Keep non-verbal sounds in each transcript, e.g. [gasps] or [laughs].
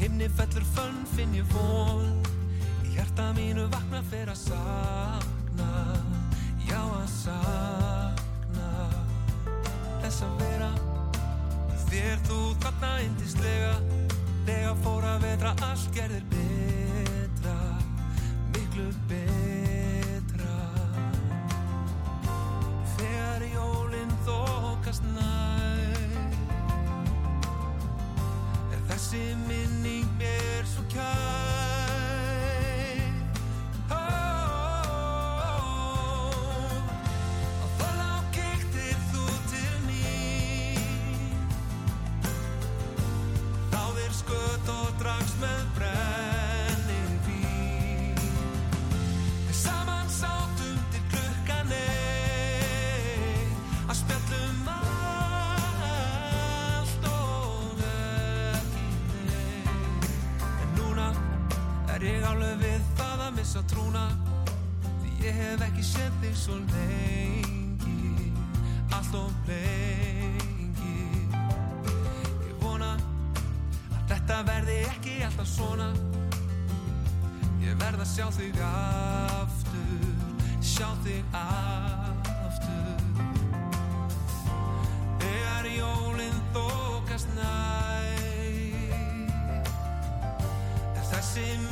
Himni fellur fönn finn ég von. Í hjarta mínu vakna fyrir að sakna. Já að sakna. Þess að vera. Þér þú þarna indislega Þegar fór að vetra allt gerðir betra. Miklu betra. Þegar jólinn þokast nær. Er þessi mér svo missa trúna Því ég hef ekki séð þig svo lengi. Allt og lengi. Ég vona að þetta verði ekki alltaf svona. Ég verð að sjá þig aftur Sjá þig aftur. Þegar jólinn þokast nær Er þessi minning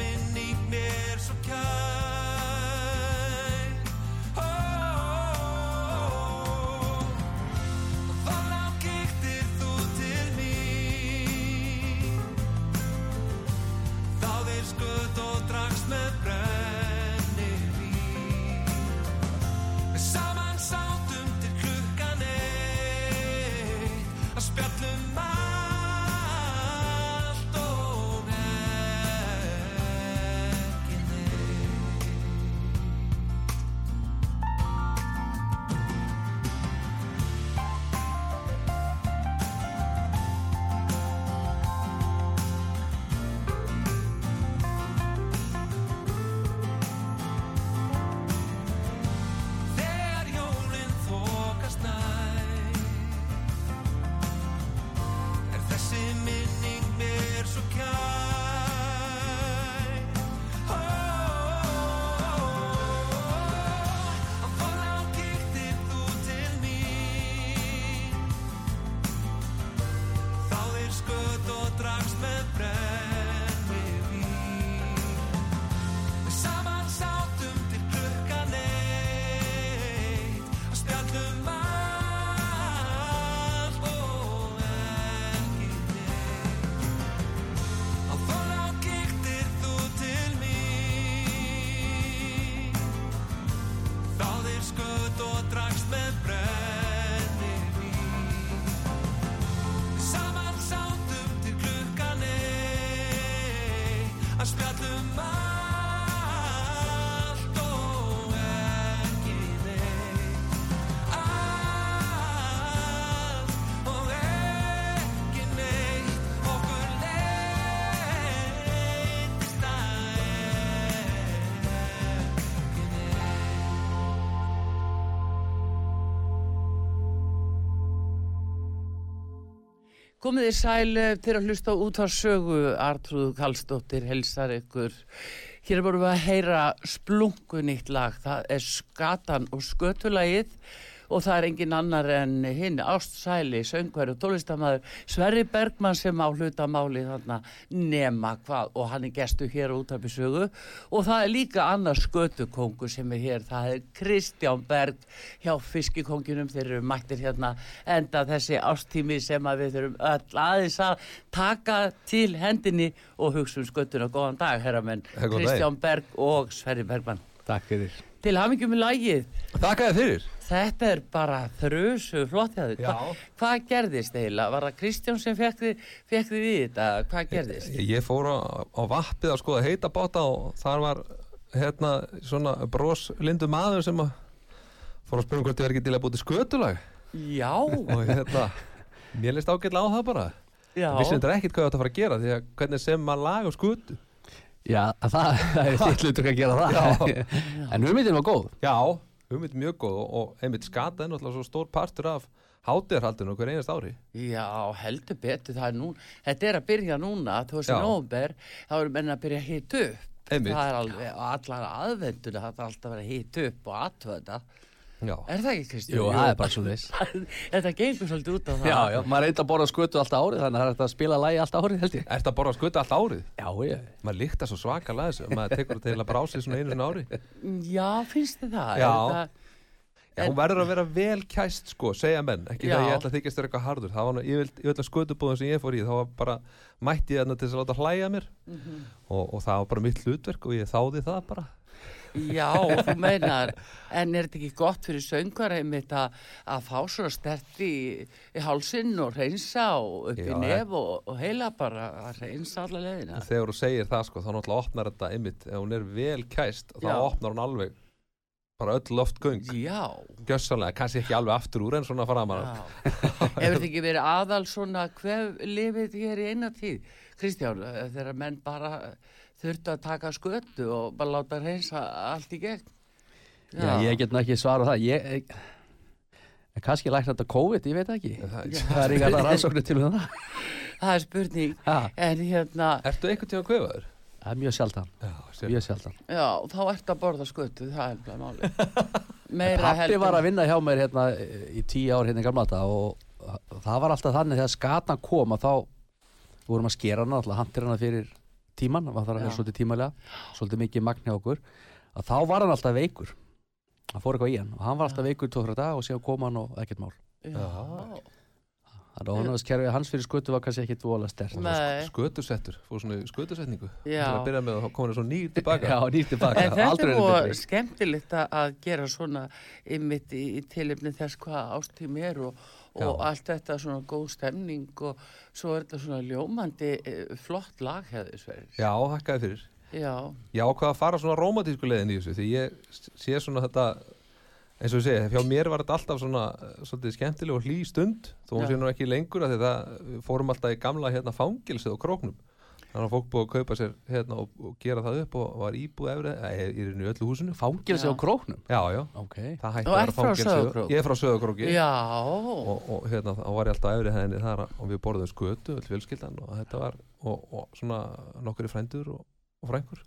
Komið þið sæl eh, til að hlusta út á sögu Artrúðu Kallstóttir helsar ykkur. Hér vorum við að heyra splunkunýtt lag. Það er skatan og skötulagið og það er engin annar en hinn ástsæli, söngværi og tólistamæður Sverri Bergmann sem á hlutamáli þarna nema hvað og hann er gestu hér út af besögu og það er líka annars skötukongu sem er hér, það er Kristján Berg hjá fiskikonginum þeir eru mættir hérna enda þessi ástími sem að við þurfum öll aðeins að taka til hendinni og hugsa um skötuna góðan dag herramenn, daginn. Kristján Berg og Sverri Bergmann Takk fyrir. Til hafingjum með lagið. Þér fyrir. Þetta er bara þrjusu flott hjá þig. Já. Hva, hvað gerðist eiginlega? Var það Kristján sem fekk þið, fekk þið við þetta? Hvað gerðist? Ég, ég fór á, á vappið að skoða heita báta og þar var hérna svona broslindu maður sem að fór að spyrja um hvort ég verði ekki til að búti skötulag Já, og hérna, mér leist ágætlega á það bara. já. Vissi þetta ekkert hvað ég átt að fara að gera því að hvernig sem maður lag á skötu. Já, það, [laughs] það er þitt hlutur að gera það. [laughs] en hugmyndin var góð. Já, hugmynd mjög góð og, og einmitt skata er náttúrulega svo stór partur af hátíðarhaldinu hver einast ári. Já, heldur betur, það er nú, þetta er að byrja núna, þú veist, í Já. nóvember, þá eru menn að byrja að hita upp. Einmitt. Það er alveg, allar aðvenduna, það er alltaf að vera að hita upp og aðtöða. Já. Er það ekki, Kristján? Jú, það er bara svo leis. [laughs] Þetta gengur svolítið út á það. Já, já, maður reyndi að borða skötu allt árið, þannig að það er að spila lægi allt árið, held ég. Er þetta að borða skötu allt árið? Já, ég. Maður líkta svo svakalega þessu, maður tekur þetta til að brási svona einu á ári. Já, finnst þið það? Já. Er það- Já, hún verður að vera vel kæst sko, segja menn, ekki Já. það ég ætla að þykjast þér eitthvað harður, það var nú, ég vil, að skötubúðum sem ég fór í, þá var bara, mætti ég þarna til þess að láta hlæja mér Mhm. og, og það var bara mitt hlutverk og ég þáði það bara. Já, þú meinar, en er þetta ekki gott fyrir söngar einmitt að, fá svo stert í, í hálsinn og reynsa og upp í Já, nef og, og heila bara að reynsa alla leðina? Þegar þú segir það sko, þá náttúrulega opnar þetta einmitt, ef hún er vel kæst, þá Já. opnar hún alveg bara öll loftgöng, Já, gjössanlega, kannski ekki alveg aftur úr en svona framan. já. Hefur þetta ekki verið aðal svona hvef lifið hér í eina tíð? Kristján, eh, þegar menn bara þurftu að taka skötu og bara láta reynsa allt í gegn? Já, ég get nú ekki svarað það. Ég, ég, en kannski lækna þetta COVID, ég veit það ekki. Það, Já. Það er ekki alltaf rannsóknir til um það. Það er spurning, Ha, en hérna, Ertu einhvern tíma kvefaður? það er mjög sjaldan, Já, mjög sjaldan. já, þá ertu að borða skötu, það er bara máli. [laughs] Meira Pappi heldur- var að vinna hjá mér hérna í tíu ár hérna í gamla þetta og það var alltaf þannig þegar skatan kom að þá vorum að skera hana, alltaf handir hana fyrir tíman, það að Já. svolítið tímalega, svolítið mikið magn hjá okkur, að þá var hann alltaf veikur. Það fór eitthvað í hann og hann var alltaf veikur tók dag og síðan kom hann og ekkert mál. Já, Þannig að honumskerfið hans fyrir skötu var kannski ekkit voðalega stert. Skötusettur, fór svona í skötusetningu. Til að byrja með og þá komur það svo nýr tilbaka. [laughs] Já, nýtt tilbaka. En þetta Aldrei er betri. skemmtilegt að- að gera svona ymmit í, í tilefni þess hvað ástími er og, og Já. allt þetta svona góð stemning og svo er þetta svona ljómandi eh, flott lag hefði sverið. Já, hakkaði fyrir. Já, Ég ákvað að fara svona rómatísku leiðin í þessu því ég sé svona þetta eins og ég segi, hjá mér var þetta alltaf svona eh, svolítið skemmtileg og hlý stund þó hún Já. sé nú ekki lengur að við fórum alltaf í gamla hérna fangilsið og króknum þannig að fólk búið að kaupa sér hérna og, og gera það upp og var íbúið efri, eða í rauninu í öllu húsinu Fangilsi á króknum. Já, já, Ok. það hætti að vera Sauðárkrók? Ég er frá söðakróki já, og, og hérna, þá var ég alltaf efri henni þar og við borðum skötu, öll fjölskyldan og þetta var, og, og svona nokkur frændur og, og frængur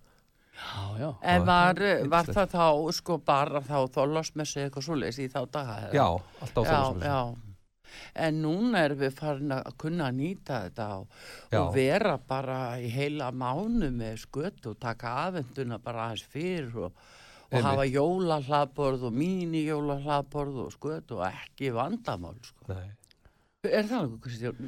Já, já. en var, er var það þá sko bara þá þólasmessi eitthvað svoleiðis í þá daga? eða? Já, alltaf á já, þólasmessu. En núna erum við farin að kunna að nýta þetta og, og vera bara í heila mánu með skötu og taka afenduna bara aðeins fyrir og, og hafa jólahlaðborð og míní jólahlaðborð og skötu og ekki vandamál. Sko. Nei. Er það?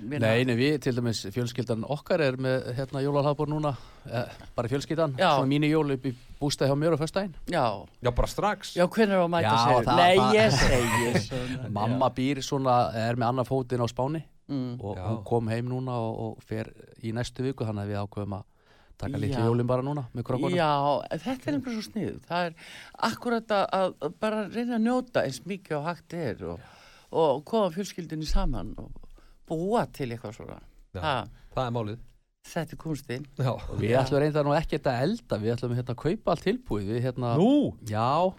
Meina- Nei, nei, við til dæmis fjölskyldan okkar er með hérna jólalhabur núna, eh, bara fjölskyldan, Já. svona mínu jól upp í bústæði hjá mér á föstudaginn. Já, Já, bara strax já, hvernig er að mæta Já, sér? það- Nei, það- ég segi svona. [laughs] Mamma býr svona, er með annar fótinn á Spáni Mm. og Já. hún kom heim núna og, og fer í næstu viku, þannig að við ákveðum að taka Já. jólin bara núna með krokkunum. Já, þetta er einhver svo snið. Það er akkurat að, að að bara reyna að njóta eins mikið og hægt er og, og koma fjölskyldinni saman og búa til eitthvað svona. Já. Ha, Það er málið þetta er kunstinn. Við ætlum reynda nú ekkert að elda, við ætlum hérna að kaupa allt tilbúið. Við hérna, Nú? Já,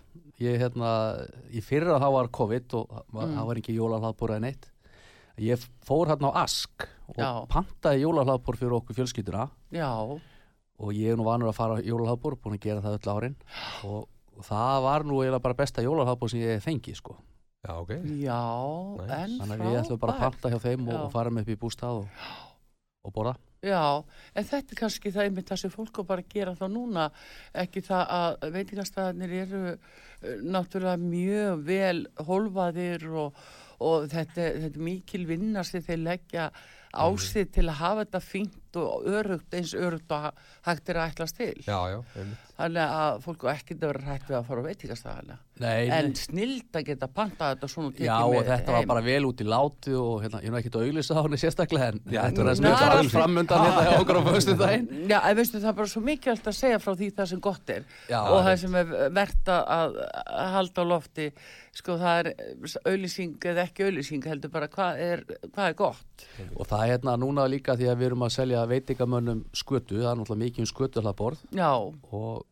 ég hérna, í fyrra þá var COVID og það Mm. það var ekki jólahlaðbúr eða neitt. Ég fór hérna á Ask og Já. pantaði jólahlaðbúr fyrir okkur fjölskylduna Já, og ég er nú vanur að fara á jólahlaðbúr, búin að gera það öll árin og, og það var nú eiginlega bara besta jólahlaðbúr sem ég fengi sko. Já, ok já, Nice. en Þannig að við ætlum bara að frábært. panta hjá þeim og, og fara með upp í bústað og, og borða. Já, en þetta er kannski það einmitt það sem fólk á bara að gera þá núna, ekki það að veitingastæðanir eru eh, náttúrulega mjög vel hólfaðir og, og þetta, þetta er mikil vinna sem þeir leggja ásið til að hafa þetta fínt og örugt eins örugt og hægt er að ætlast til Já, já, einmitt. þannig að fólk er ekkert að vera hrætt við að fara á veitingastæðana Nei, en snild að geta pantað þetta svona og tekið Já, og með þetta var heim. bara vel út í láti og hérna, ég er nú ekkert að auglýsa á henni sérstaklega en Já, þetta er að Nei. smjöta alls framundan hérna hjá okkur á föstu daginn. Já, en veistu það er bara svo mikilvægt að segja frá því það sem gott er Já, og það sem er verðt að, halda á lofti sko það er auðlýsing eða ekki auðlýsing heldur bara hvað er, hvað er gott Og það er hérna núna líka því að við erum að selja veitingamönnum skötu, það er náttúrulega mikið um skötuhlaðborð Já, og,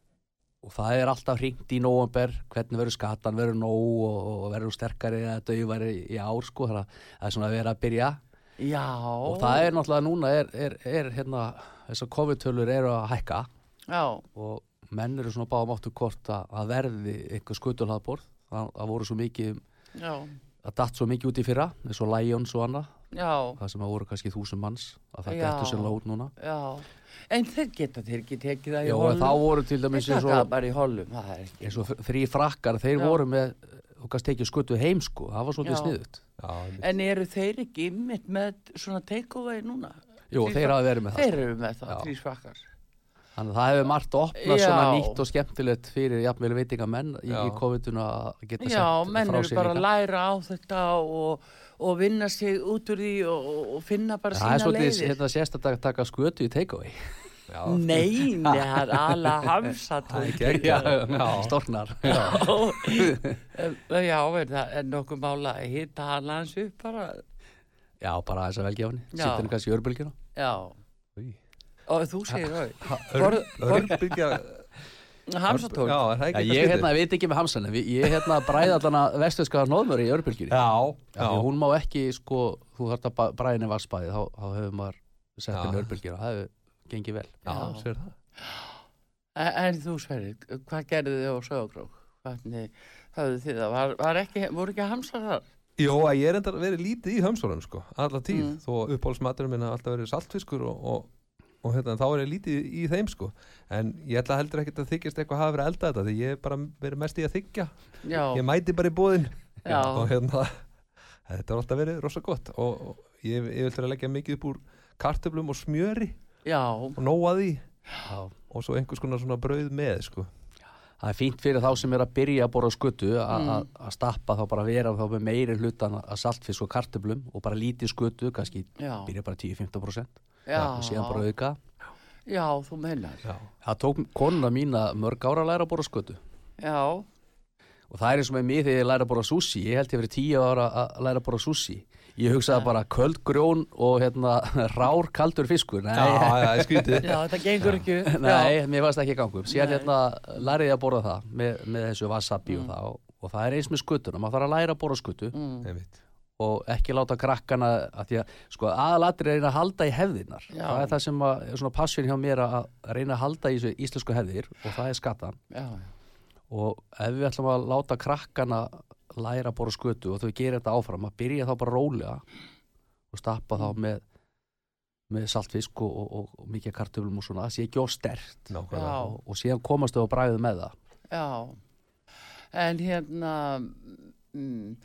og það er alltaf hringt í nóvember hvernig verður skatan, verður nóg og, og verður sterkari eða döfari í ár sko, að það er svona að vera að byrja. Já. Og það er náttúrulega núna er, er, er hérna, þessar COVID-tölur eru að hækka. Já, og menn eru svona báðum áttu hvort að, að verði eitthvað skötuhlaðborð það, það voru svo mikið já, það datt svo mikið út í fyrra eins og Lions og annað já, það sem að voru kannski þúsund manns að það Já. dettur sérlega út núna já En þeir geta þeir ekki tekið það í holum þá voru til dæmis Þeir eins og, bara í holum, það er ekki eins og þrý frakkar þeir Já. voru með þú kannski tekið skutu heim sko, það var svolítið Já. sniðut Já. En eru þeir ekki ymmit með svona take-away núna? Jú, þeir frak- hafa verið með það Þeir sko. eru með það, Já. þrý svakkar þannig að það hefur margt að opna Já. svona nýtt og skemmtilegt fyrir jafnvel veitingamenn í, Já. í COVID-una að geta Já, sett menn frá eru sér bara að líka. læra á þetta og, og vinna sig út úr því og, og- finna bara Það er sína svolítið leiðir. hérna, sérstaklega að taka skötu í takeaway Já, Nei, [laughs] það er alveg hamsa Það er tók. ekki ekki. Já, það er nokkuð mála að hitta hann hans upp bara. Já, bara þess að velgjáfni Já. Sittir henni kannski í örbylgjuna Já, Í. og þú segir það. Ör- Örbylgja Hamsa tók. Já, er það Já, ekki ég hérna veit ekki með hamsan en við- ég hérna bræði allan að vestuðska nóðmöri í örbylgjunni Já, Já, hún má ekki, sko, þú þarf að bræða henni vassbæði, þá, þá hefur maður sett henni örbylgjuna, það hefur gengið vel. Já, Já. sér það En, en þú Sverrir, hvað gerðu þið á Sögagrók? Hvernig höfðu þið það? Var, var ekki, voru ekki hamsar þar? Jó, að ég er enda verið lítið í hömsórum sko, alla tíð, Mm. þó uppáhaldsmaturinn minn hafa alltaf verið saltfiskur og, og, og hérna, þá er ég lítið í þeim sko. En ég ætla heldur ekkert að þykjast eitthvað hafa verið að elda þetta því ég er bara verið mest í að þykja Já, ég mæti bara í búðin Já. [laughs] og hérna þetta har alltaf verið rosa gott. Og, og ég, ég vil til að leggja mikið upp úr kartöflum og smjöri. Já, og nóa því. Já. og svo einhvers konar svona brauð með sko. Það er fínt fyrir þá sem er að byrja að borða skötu að Mm. að- að stappa þá bara vera þá með meiri hlutan að saltfisk og kartöflum og bara lítið skötu, kannski já, byrja bara 10-15% já, og síðan bara auka. já, þú mennar, Já, Það tók konuna mína mörg ára að læra að borða skötu. Já, og það er eins og með mig þegar ég læra að borða sushi, ég held ég verið 10 ára að læra að borða sushi. Ég hugsaði bara köldgrjón og hérna [laughs] rár kaldur fiskur. Nei, já, já, [laughs] já, þetta gengur ekki. Nei, mér varst ekki að ganga upp. Síðan hérna lærið ég að borða það með, með þessu wasabi Mm. og það. Og, og það er eins með skutuna. Maður þarf að læra að borða skutu mm. Og ekki láta krakkana að því að sko aðalatri er að reyna að halda í hefðinar. Já. Það er það sem að, er svona passion hjá mér að reyna að halda í þessu íslensku hefðir og það er skatan. já, Og ef við ætlum að láta krakkana læra að borða skutu og þau gerir þetta áfram, að byrja þá bara rólega og stappa þá með með saltfisk og, og, og, og mikið kartöflum og svona, það sé ekki of stert Nákvæmlega Já. og, og síðan komast þau á bræðið með það já, en hérna, mm,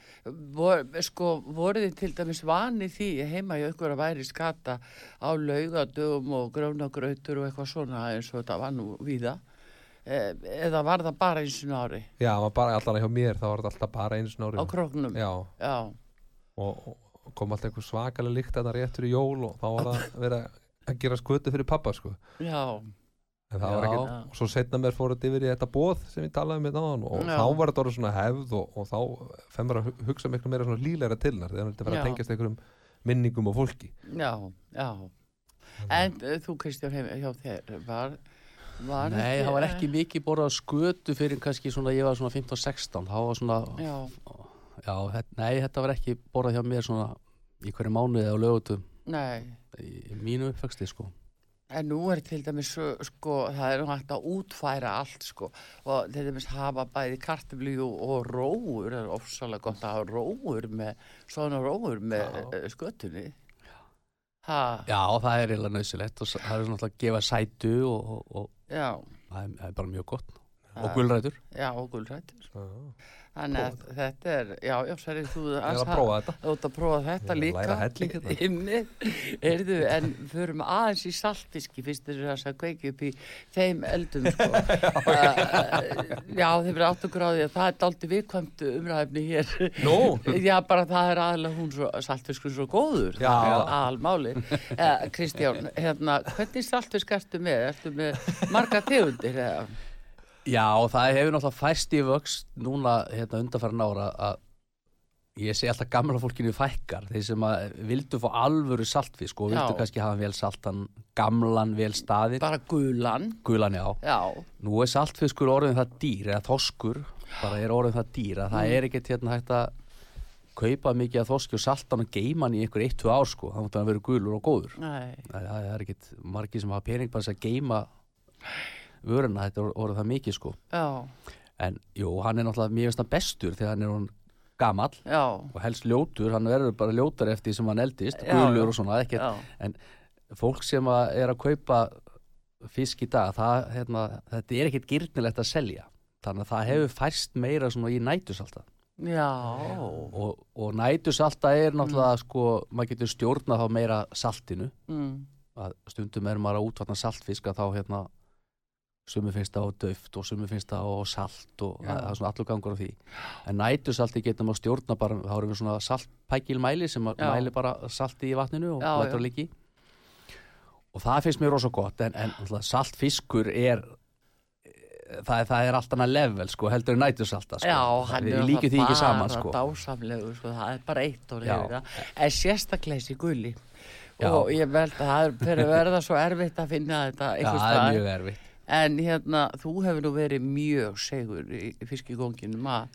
vor, sko, voruð þið til dæmis vanið því heima ykkur að væri skata á laugadögum og grónagrautur og eitthvað svona eins og þetta var nú víða, e, eða var það bara eins og ári? Já, bara allan hjá mér þá var alltaf bara einu snóri á króknum? Já, já, og, og kom alltaf einhver svakalega líkt þarna rétt fyrir jól og þá var það [laughs] verið að gera skötu fyrir pappa sko. Já, en það var Já. ekki, og svo setna mér fór þetta yfir í þetta bóð sem ég talaði með náðan og Já. þá var þetta orðið svona hefð og, og þá femmur að hu- hugsa miklu meira svona líleira tilnar þegar verið Já. að tengjast einhverjum minningum og fólki. Já, já. En uh, þú Kristján heim, hjá þér var, var Nei, það var ekki mikið borðað skötu fyrir kannski svona, ég var svona 15-16 þá var svona, já, já, þetta- nei, þetta var ekki borðað hjá mér svona í hverju mánuði á lögutum nei. Í mínu uppvexti sko En nú er til dæmis sko, það er nú hægt að útfæra allt sko. Og til dæmis hafa bæði kartöflu og, róur, það er ofsalega gott að hafa róur með, svona róur með uh, skötunni. Ha, Já, það er eiginlega nöðsilegt og það er svona alltaf að gefa sætu og, og, og já, það er, það er bara mjög gott. Og gulrætur. Já, og gulrætur. Já. Þannig að þetta er, já, já, þú Ég er að prófa þetta. Þú ert að prófa þetta að líka. læra helling hérna. [laughs] Einmitt. Heyrðu, en förum aðeins í saltfiski, fyrst þess að það kveiki upp í þeim eldum, sko. [laughs] uh, já, þeir verið áttu gráði að það er daldi viðkvæmt umræðefni hér. Nú? [laughs] Já, bara það er aðalega hún svo, saltfiskur svo góður. Já. Það er aðalmáli. Uh, Kristján, hérna, hvernig saltfisk ertu með? Ertu með marga tegundir eða? Já, það hefur náttúrulega fæst í vöxt núna hérna undanfæran ára að ég sé alltaf gamla fólkinu fækkar þeir sem að vildu fá alvöru saltfisk og vildu Já. kannski hafa vel saltan gamlan vel staðir Bara gulan? gulan já, Já. nú er saltfiskur orðin það dýr eða þoskur, bara er orðin það dýr að það er ekkert hérna hægt að kaupa mikið af þoski og saltan og geima hann í einhver 1-2 ár sko, það mútti að vera gulur og góður Nei. það, það er ekkert margir sem hafa pening bara að geima vöruna, þetta orðið það mikið sko Já. En jú, hann er náttúrulega mjög bestur þegar hann er hann gamall Já. og helst ljótur, hann verður bara ljótar eftir sem hann eldist, gulur og svona ekkert, en fólk sem að er að kaupa fisk í dag, það, hérna, þetta er ekkert gyrnilegt að selja, þannig að það hefur færst meira svona í nætusalta Já. og, og nætusalta er náttúrulega sko, maður getur stjórnað þá meira saltinu, Mm. stundum er maður að útvatna saltfiska þá hérna sumi finnst það á döft og sumi finnst það á salt og Já. það það er svona allur gangur á því en nætusalti getur maður stjórna bara þá erum við svona saltpækilmæli sem að Já. mæli bara salti í vatninu og Já, lætur já. að líki og það finnst mér rosa gott en, en saltfiskur er það, er- það er allt annað level sko heldur en nætusalta sko. Já, hann er líkjum því ekki saman sko. bara dásamlegu, sko, það er bara eitt Já. yfir það. En sérstaklega þessi gulli. Já. Og ég veld að það er fyrir að verða svo erfitt að finna þetta Já, einhvers það er staðar. mjög erfitt En hérna, þú hefur nú verið mjög segur í fiskigónginum að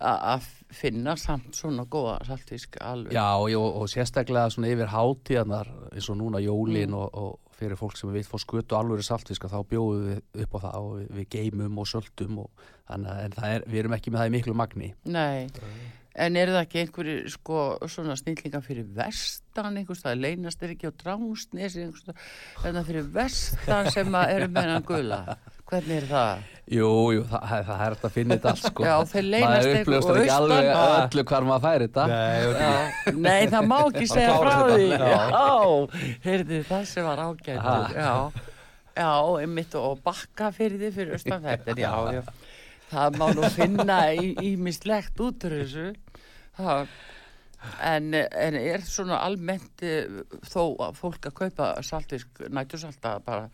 að finna samt svona góða saltfisk alveg. Já, og, og sérstaklega svona yfir hátíðanar eins og núna jólin Mm. og, og fyrir fólk sem við fá skötu alvöru saltfiska þá bjóðum við upp á það og við, við geymum og söldum og þannig að en það er, við erum ekki með það í miklu magni. Nei, en er það ekki einhverju sko svona snillinga fyrir vestan einhvers það, leynast er ekki á dránsnesi einhvers það, þetta fyrir vestan sem að eru með hann gula hvernig er það? Jú, jú, það, það, það er þetta að finna þetta allt sko. Já, þeir leynast eitthvað upplifast og ekki alveg öllu hvar maður færi þetta. Nei. Já, nei, það má ekki segja frá því Já. Heyrði það sem var ágættur. Já, já, einmitt og bakka fyrir því fyrir austan þetta Já, já, það má nú finna ímislegt út úr þessu það En, en er svona almennt eh, þó að fólk að kaupa saltfisk, nætusalta bara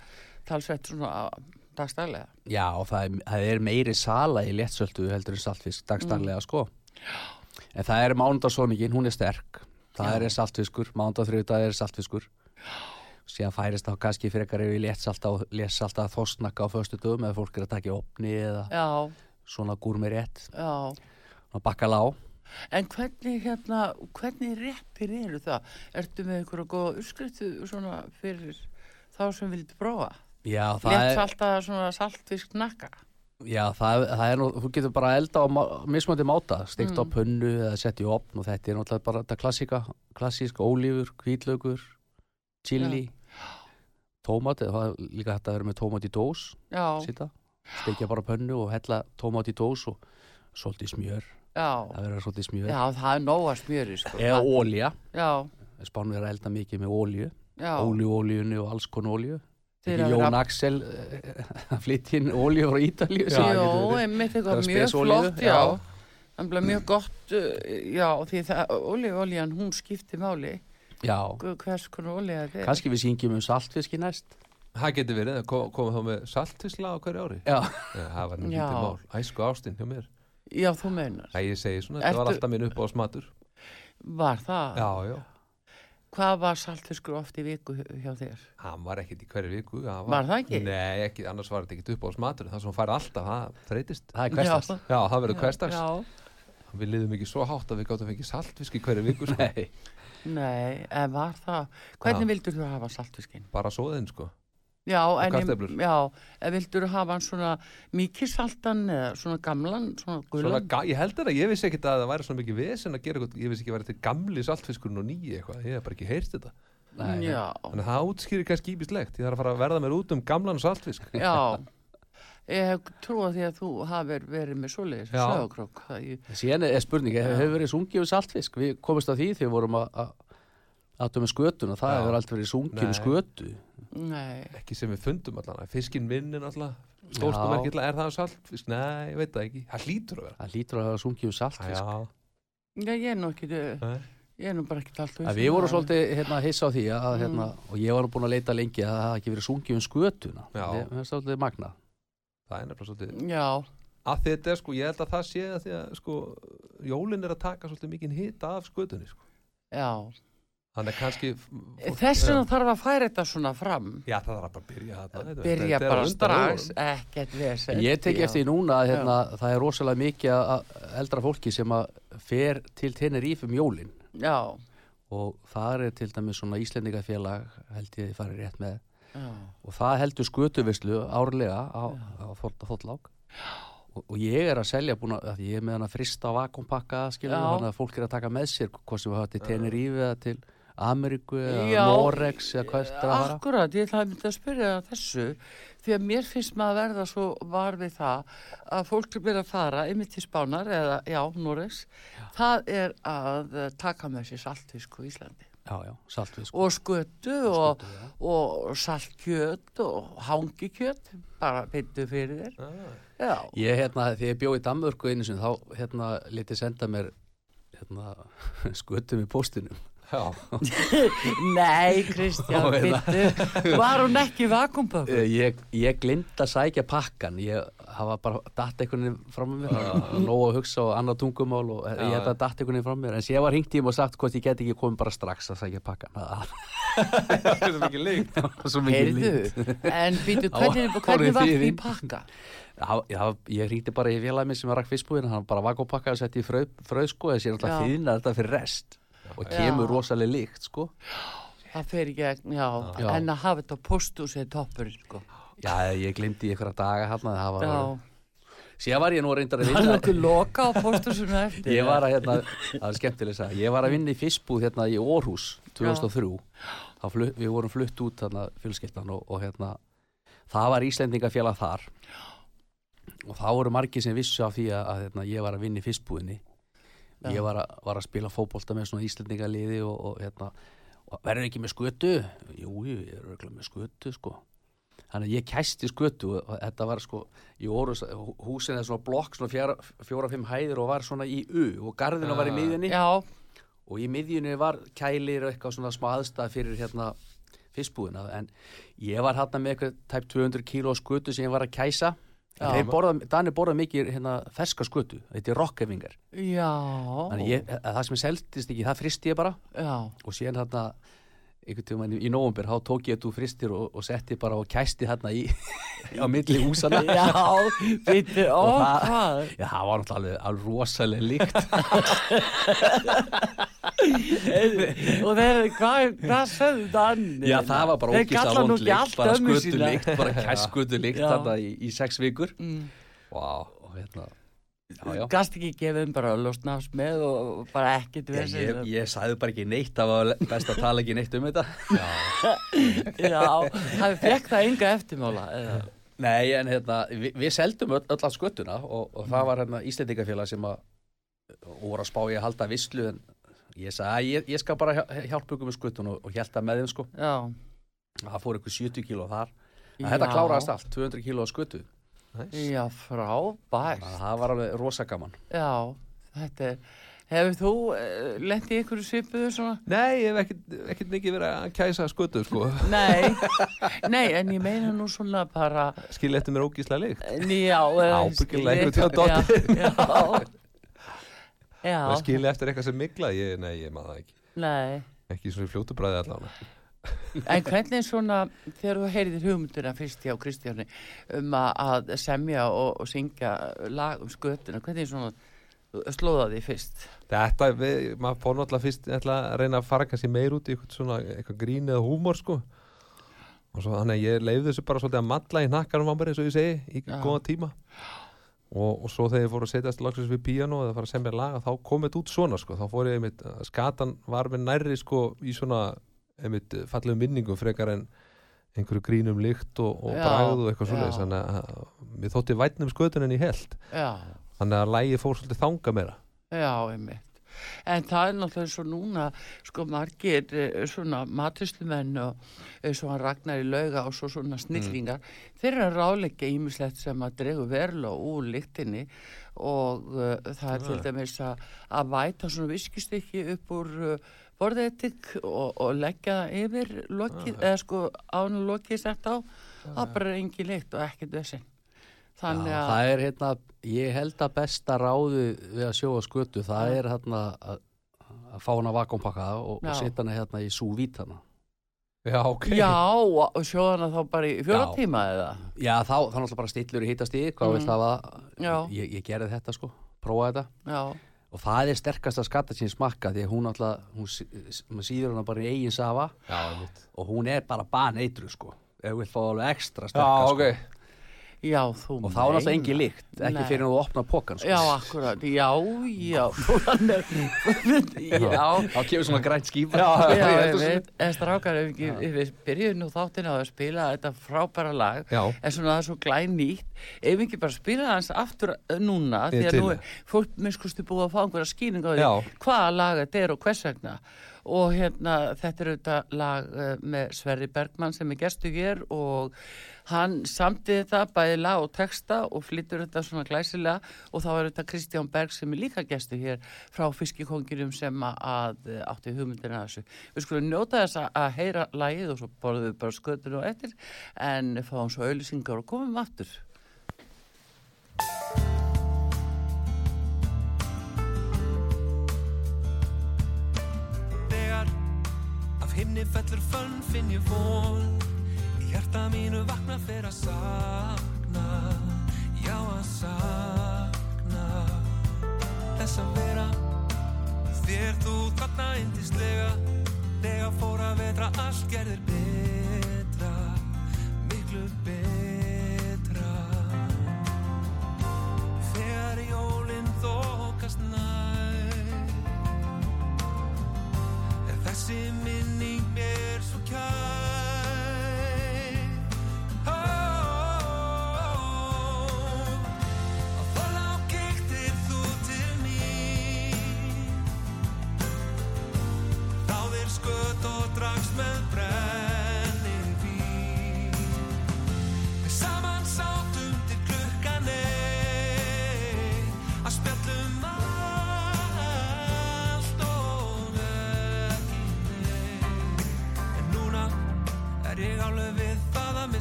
talsvett svona dagstælega? Já, það er, það er meiri sala í léttsöldu heldur en saltfisk Mm. dagstarlega sko. En það er mánudagssóningin, hún er sterk. Það Já. er saltfiskur, mánudag þriðdag er saltfiskur. Síðan færist þá kannski frekar yfir í léttsalta og léttsalta þossnakka á föstu dögum eða fólk er að taka í opni eða Já, svona gúr með rétt. já. Bakkalá. En hvernig hérna, hvernig réttir eru það? Ertu með einhverja góða uppskriftu svona fyrir þá sem vildi prófa? Já, það Létt er, salta svona saltfisk nakka? já, það, það er nú, þú getur bara elda á mismöndi máta, steikt á Mm. pönnu eða sett í opn og þetta er náttúrulega bara þetta klassika, klassísk ólífur, hvítlaugur, chili, tómat, það er líka þetta að vera með tómat í dós, Já, sita, steikja bara pönnu og hella tómat í dós og svolítið smjör, já, það verður svolítið smjör, já, það er nóga smjöri sko. eða ólja, spánur er að elda mikið með ólju, já. óljuóljunni og alls konar ólju. Ekki að vera- Jón Axel eh, að [laughs] flytja inn ólju frá getur verið. einmitt eitthvað mjög flott, já. já. Það er mjög gott, uh, já, því það, olíolían, hún skiptir máli. Já, kannski við syngjum um saltfiski næst. Það getur verið, að ko- koma þá með saltfisla á hverju ári Já, Já, það var Já. lítið mál, æsku ástinn hjá mér Já, þú meinar. Það ég segi svona, þetta var Ertu- alltaf minn upp á smatur Var það? Já, já, Hvað var saltfiskur oft í viku hjá þér? hann var ekkit í hverju viku hann Var það ekki? Nei, ekki, annars var þetta ekkit upp á smatur það sem hann fær alltaf, það þreytist það er hverstast. Já. Já, það verður hverstags Já, Við liðum ekki svo hátt að við gáttum ekki saltfisk í hverju viku sko. Nei, nei, en var það, hvernig Já. vildur þú hafa saltfiskinn? bara svoðinn sko Já, en, ég- já, en vildur þú hafa hann svona mikið saltan eða svona gamlan, svona Svona, gulan? ga- Ég heldur að ég vissi ekkit að það væri svona mikið vesen að gera eitthvað, ég vissi ekki að væri til gamli saltfiskurinn og nýji eitthvað, ég hef bara ekki heyrst þetta. Nei. Já, Þannig að það útskýrir kannski íbislegt, ég þarf að fara að verða mér út um gamlan saltfisk. Já, [laughs] Ég hef trúið því að þú hafir verið með svoleiðis. Það ég, Síðan er spurning, hefur hef verið sungið við saltfisk? Við komumst að því þegar við vorum að að- að með skötuna, það hefur alltaf verið sungið við skötu. Nei, ekki sem við fundum allan fiskin alltaf Já. stórstum ekki er það saltfisk, nei, ég veit það ekki það hlýtur að vera Það lítur að hafa sungið við saltfisk. já, nei, ég er nú ekki, nei. ég er nú bara ekki allt En við vorum svolítið hérna, hissa á því að, hérna, Mm. og ég var nú búin að leita lengi að það hafa ekki verið sungið um skötuna. Já. Það er svolítið magnað. það er nefnilega svolítið Já, að þetta er sko, ég held að það sé að því að sko, jólin er að taka svolítið mikið hita af skötunni sko. já. Þannig að kannski Þess Já. vegna þarf að færa þetta svona fram. já, það bara að byrja Byrja Þetta á bara strax, ekkert vesen. Ég tek Já. eftir því núna að hérna, það er rosalega mikið að eldra fólki sem að fer til Tenerife um jólin Já, og það er til dæmis svona Íslendingafélag held ég þið farið rétt með já, og það heldur skötuvislu árlega á, á þóttlák og, og ég er að selja búin að, að ég er með hann að frista vakumpakka skilur, Já. þannig að fólk er að taka með sér hvað sem við hafa til Tenerife eða til Ameríku eða. Norex eða hvað þetta fara? Akkurat, ég ætlaði að mynda að spyrja þessu því að mér finnst maður að verða svo var við það að fólk er að fara yfir til Spánar eða, já, Norex það er að taka með sér saltfisk á Íslandi. Já, já, saltfisk og skötu og, og saltkjöt og hangikjöt bara byndu fyrir þér. Ah, Já, Ég, hérna, þegar ég bjóð í Danmörku einu sinni, þá, hérna, letið senda mér, hérna, [laughs] skötum í póstinum. [laughs] nei Kristján, Og byndu var hún ekki vakumpökk? Eh, Ég, ég glind að sækja pakkan, ég hafa bara datt einhvern veginn með mér, nóg að hugsa og annað tungumál og ég held að datt einhvern veginn með mér, en sér var hringt í mig og sagt hvort ég get ekki komið bara strax að sækja pakkan. Það það er [laughs] mikið líkt var svo mikið Heyrðu, líkt. en býtu, [laughs] Á, hvernig, hvernig var því pakka? Já, já, ég hringdi bara í félagið minn sem var rakk fyrstbúðin, hann bara vakopakka og setti í fröð, fröð sko, þessi er alltaf Já. þýðna þetta fyrir rest og kemur rosalega líkt, sko. Það fer í gegn, já, Já. en að hafa þetta á posthúsið er toppurinn, sko. Já, ég glimti í einhverja daga hérna, það var, síðan var ég nú reyndar að það er vinna, okkur loka á posthúsinu eftir. ég var að, hérna, það er skemmtileg að ég var að vinna í fyrstbúð hérna í Orhus 2003, þá flut, við vorum flutt út þarna fjölskyldan og, og hérna, það var Íslendingafélag þar. Og þá voru margir sem vissu af því að, að hérna, ég var að vinna í fyrstbúðinni Já. ég var að, var að spila fótbolta með svona Íslendingaliði og, og hérna og verður ekki með skötu? Jú, ég er örugglega með skötu sko. Þannig að ég kæsti skötu og þetta var sko í Órus, húsin er svona blokk svona fjara, fjóra-fimm hæðir og var svona í U og garðina var í Ah. miðjunni. Já, og í miðjunni var kælir og eitthvað svona smá aðstæð fyrir hérna fiskbúðina. En ég var hérna með eitthvað tæp 200 kíló skötu sem ég var að kæsa Danir borða mikið hérna, ferska skötu, þetta er ég, að það sem seldist ekki, það fristi ég bara. Já, og síðan þarna einhvern tímann í, í nóvumber, þá tók ég þetta úr fristir og, og setti bara og kæsti þarna í [laughs] á milli húsana já, býtu, ó, hvað? Já, það var náttúrulega alveg, rosalega líkt og þeir, hvað, hvað sögðu þannig? Já, það var bara nú vond líkt, bara skötu líkt, bara kæskutu líkt Já. þarna í, í sex vikur Mm. Vá, og hérna. Gast ekki gefið um bara losnafs með og bara ekkert Ég, ég, ég sagði bara ekki neitt, það var best að tala ekki neitt um þetta Já, það fekk það enga eftirmála. eða? Nei, en hérna, við, við seldum öll, öll að skötuna og, og það var hérna Íslendingafélag sem að voru að spá ég að halda vislu en ég sagði að ég, ég skal bara hjá- hjálpa ykkur með skötun og, og hjælta með þeim sko Já. það fór ykkur 70 kíló þar en Já. þetta kláraðist allt, 200 kíló á skötu næs Já, frábært. það var alveg rosa gaman Já, þetta er, hefur þú uh, lent í einhverju svipuðu svona? Nei, ég hef ekkert, ekkert mikið verið að kæsa skötu sko. Nei, [laughs] nei, en ég meina nú svona bara, Skilja eftir mér ógíslega líkt já. eða Ábyggilega skilji- einhvern tímann dottið. Já, já. [laughs] Já, skilja eftir eitthvað sem migla ég, Nei, ég maður það ekki nei. Ekki svona fljótu bræði allavega En hvernig svona, þegar þú heyrðir hugmynduna fyrst hjá Kristjáni um að, semja og, og syngja lag um skötuna, hvernig svona slóða því fyrst? Þetta, við, maður fór náttúrulega fyrst ætla að reyna að fara kannski meir út í eitthvað svona eitthvað grín eða húmor sko og svo þannig að ég leiði þessu bara svolítið að matla í nakkarum á mér eins og ég segi í Já. góða tíma og, og svo þegar ég fór að setjast lagsins við píano eða fara að semja laga þá kom þetta út svona sko þá fór ég einmitt, skatan var með nærri sko í svona einmitt fallegum minningum frekar en einhverju grínum lykt og, og bragð og eitthvað svoleiðis. Þannig að mér þótti vætnum skötun en ég held já, þannig að lægi fór svolítið þanga meira. Já, einmitt. En það er náttúrulega eins og núna, sko, margir eh, svona matrislumenn og eins og hann ragnar í lauga og svo svona snillingar, þeir eru ráleika ímislegt sem að dregu verulega úr lyktinni og uh, það er til dæmis að, að væta svona viskistykki upp úr uh, borðetik og, og leggja það yfir lokið, eða sko án lokið sett á, það er bara engin lykt og ekkert vesinn. Þannig að, það er hérna, ég held að besta ráðu við að sjóa skötu, það er hérna að, að fá hana vakuumpakka og, og setja hana hérna í súvítana. já, ok já, og sjóðana þá bara í fjóra Já. tíma eða? Já, þá, þá náttúrulega bara stillur í hitastíð, hvað Mm. vill það að, ég, ég gerði þetta sko, prófaði þetta. Já, Og það er sterkast að skatta sín smakka því að hún náttúrulega, hún síður hana bara í eigin safa. Já, og hún er bara baneitru sko, ef þú vill fá alveg ekstra já, sterkast ok. sko. Já, þú Og þá er náttúrulega engin líkt, ekki Nei. fyrir að þú opna pókan sko. Já, akkurat, já, [laughs] já, já, Þá kemur svona grænt skýpa. já, Ég ég veit, en strákar, ef ef við byrjum nú þáttin á að spila þetta frábæra lag, já, en svona það er svo glænýtt, ef við ekki bara spila hans aftur eh, núna, því að nú er fólk miskustu búið að fá einhverja skýring á því Já. hvaða lag þetta er og hvers vegna. Og hérna, þetta er auðvitað lag uh, með Sverri Bergmann sem er gestu hér og hann samti þetta bæði lag og texta og flyttur þetta svona glæsilega og þá er þetta Kristján Berg sem er líka gestu hér frá fiskikonginum sem að, átti hugmyndina þessu. Við skulum njóta þess að, heyra lagið og svo borðum við bara skötur og eftir en fáum svo auðlýsingar og komum aftur. Þegar af himni fellur fönn finn ég von hjarta mínu vakna fyrir að sakna. Já að sakna. Þess að vera Þér þú þarna indislega Þegar fór að vetra allt gerðir betra. Miklu betra. Þegar jólinn þokast nær. Er þessi minning mér svo kær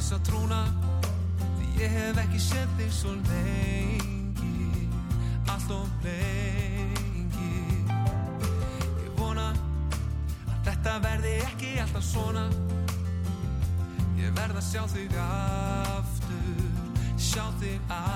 missa trúna Því ég hef ekki sett þig svo lengi. Allt og lengi. Ég vona að þetta verði ekki alltaf svona. Ég verð að sjá þig aftur Sjá þig aftur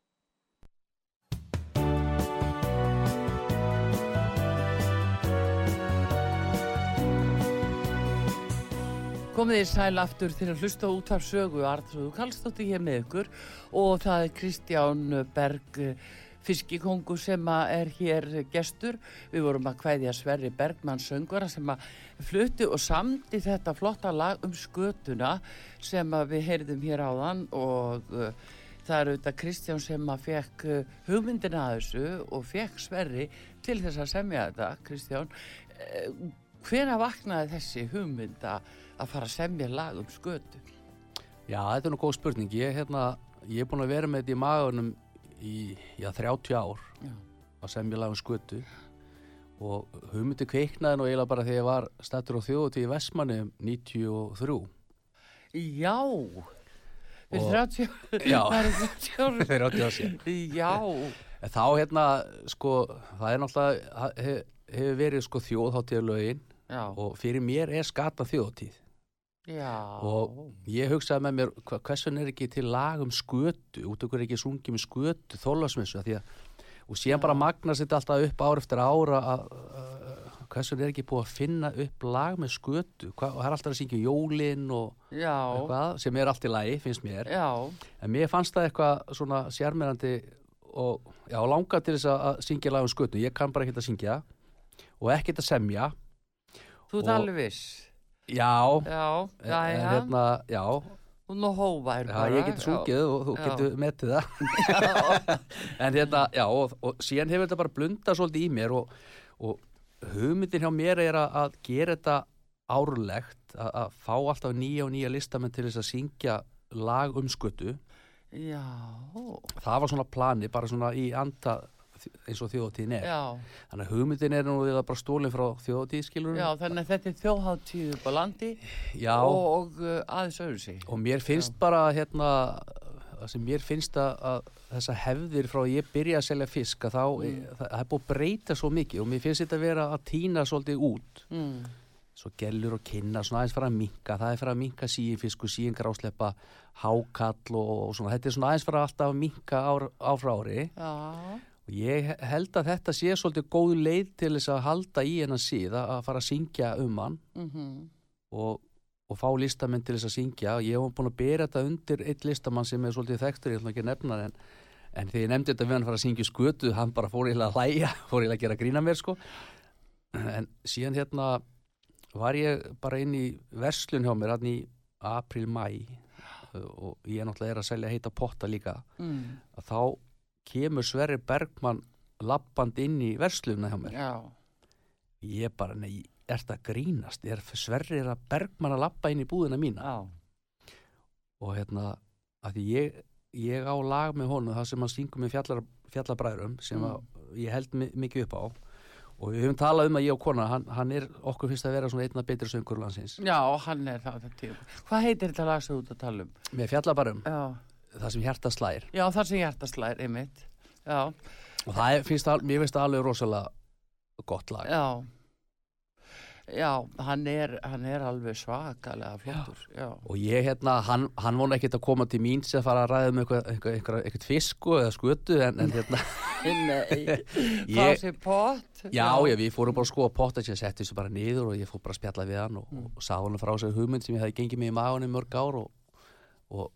Komið í sæl aftur til að hlusta út af sögu Artrúðu Kallstóttir hér með ykkur og það er Kristján Berg fiskikongu sem er hér gestur. Við vorum að kvæðja Sverri Bergmann söngvara sem að flutti og samdi þetta flotta lag um skötuna sem við heyrðum hér áðan og uh, það er auðvitað Kristján sem að fekk uh, hugmyndina að þessu og fekk Sverri til þess að semja þetta, Kristján. Hvena vaknaði þessi hugmynda að fara að semja lag um skötu? Já, þetta er nú góð spurning. Ég, hérna, ég er búin að vera með þetta í magunum í já, 30 ár Já. að semja lag um skötu og hugmyndi kveiknaði nú eiginlega bara þegar ég var stættur á þjóðutíð í Vestmanni 93. Já, fyrir Og- 30 Já. er 30 ára. Þeir áttu að sé. Já, þá hérna, sko, það er náttúrulega, hef, hefur verið sko þjóðháttíðalögin já, og fyrir mér er skata þjóðtíð. Já. Og ég hugsaði með mér, hversun er ekki til lag um skötu, út okkur er ekki sungið með skötu, að, og síðan bara magnast þetta alltaf upp ár eftir ára að, að hversun er ekki búið að finna upp lag með skötu, Hva, og það er alltaf að syngja jólin og já, eitthvað, sem er allt í lagi, finnst mér. já, En mér fannst það eitthvað svona sérmyrandi og langa til þess að- syngja lag um skötu, ég kann bara ekkert að syngja og ekkert að semja, þú Og- alveg viss. Já, Já, já, en já, hérna, já, þú nú hófær Já, bara. ég geti sungið og þú getur metið það. [laughs] En hérna, já og, og síðan hefur þetta bara blundað svolítið í mér og, og hugmyndin hjá mér er að, að gera þetta árlegt að, að fá alltaf nýja og nýja listamenn til þess að syngja lag um skötu. Já, það var svona plani, bara svona í anda eins og þjóðatíðin er. Já, þannig að hugmyndin er nú eiginlega bara stólinn frá þjóðatíð skilur já, þannig að þetta er þjóðháttíð upp á landi já. og, og uh, aðeins öðru sig. og mér finnst bara hérna sem mér finnst að, að þessa hefðir frá að ég byrja að selja fisk að þá, Mm. það, það er búið að breyta svo mikið og mér finnst þetta að vera að týna svolítið út. Mm. svo gellur og kynna, svona aðeins fara að minka það er fara að minka síin fisk og síin grásleppa hákall og, og svona. Þetta er svona aðeins fara alltaf að minka ár, ár frá ári. Já, og ég held að þetta sé svolítið góð leið til þess að halda í hennan síð að fara að syngja um hann mhm, og, og fá listamenn til þess að syngja. Ég hef búin að bera þetta undir eitt listamann sem er svolítið þekktur, ég ætla ekki að nefna það en, en þegar ég nefndi þetta við hann fara að syngja skötu hann bara fór eiginlega að hlæja [laughs] fór eiginlega að gera grína mér sko. En síðan hérna var ég bara inn í verslun hjá mér hann í april-mæ og ég náttúrulega er að selja heita potta líka. Mm, að þá kemur Sverri Bergmann lappand inn í verslunna hjá mér. Já, ég bara, nei, er þetta grínast? Er Sverri er að Bergmann að lappa inn í búðina mína? Já, og hérna, að ég ég á lag með honum, það sem hann syngur með fjallar, fjallabræðurum sem Mm. ég held mi mikið upp á. Og við höfum talað um að ég og kona hann, hann er okkur finnst að vera svona einna betri söngur landsins. Já, hann er það, það. Hvað heitir þetta lag sem þú ert að tala um? með fjallabræðurum, Já, það sem hjarta slæðir já, það sem hjartaslæðir, einmitt. Já, og það er, finnst, al- mér finnst það alveg rosalega gott lag já, já, hann er, hann er alveg svakalega flottur, já. og ég hérna, hann, hann vona ekkert að koma til mín sem fara að ræða um eitthvað, eitthvað, eitthvað, fisku eða skötu en, en hérna [laughs] Nei, [laughs] Ég- fá sér pott. Já, já, við fórum bara að skoða potta sem setti þessu bara niður og ég fór bara að spjalla við hann og, Mm. og sá hann frá sér hugmynd sem ég hefði gengið mig í magunni í mörg ár og, og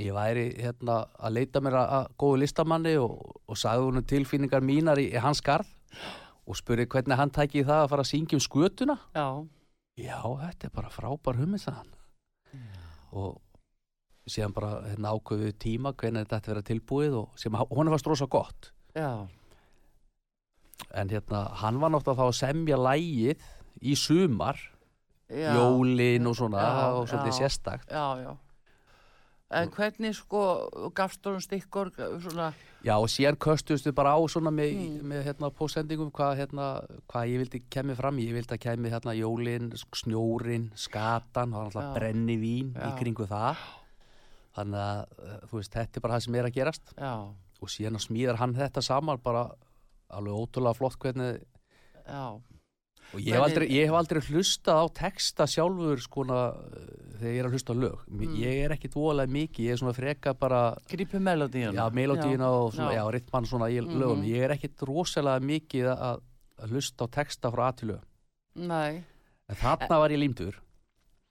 ég væri hérna að leita mér að, að góðu listamanni og, og sagði hann tilfinningar mínar í, í hans garð og spurði hvernig hann tæki það að fara að syngja um skötuna. Já, Já, þetta er bara frábær hugmynd sagði hann. Og síðan bara hérna, ákveðu tíma hvernig þetta ætti að vera tilbúið og sem hún var strósa gott. Já, en hérna, hann var náttúrulega þá að semja lægið í sumar já. jólin og svona Já, og svolítið sérstakt. Já, já. En hvernig sko gafst hún stikkur svona, Já, og síðan köstuðust við bara á svona með, Mm. með hérna, pósendingum hvað, hérna, hvað ég vildi kemur fram. Ég vildi að kemur hérna jólin, snjórin, skatan, það var alltaf brenni vín í kringu það. Þannig að, eh, þú veist, þetta er bara það sem er að gerast. já, Og síðan smíðar hann þetta saman bara alveg ótrúlega flott hvernig já, Og ég hef, aldrei, ég hef aldrei hlustað á texta sjálfur skona þegar ég er að hlusta á lög. Mm. Ég er ekki dvolega mikið, ég er svona freka bara, grípi melodíuna. já, melodíuna og svona, já, já. rytman svona í Mhm. lögum. Ég er ekkit rosalega mikið að, að hlusta á texta frá að til lög. Nei, En þarna var ég límdur.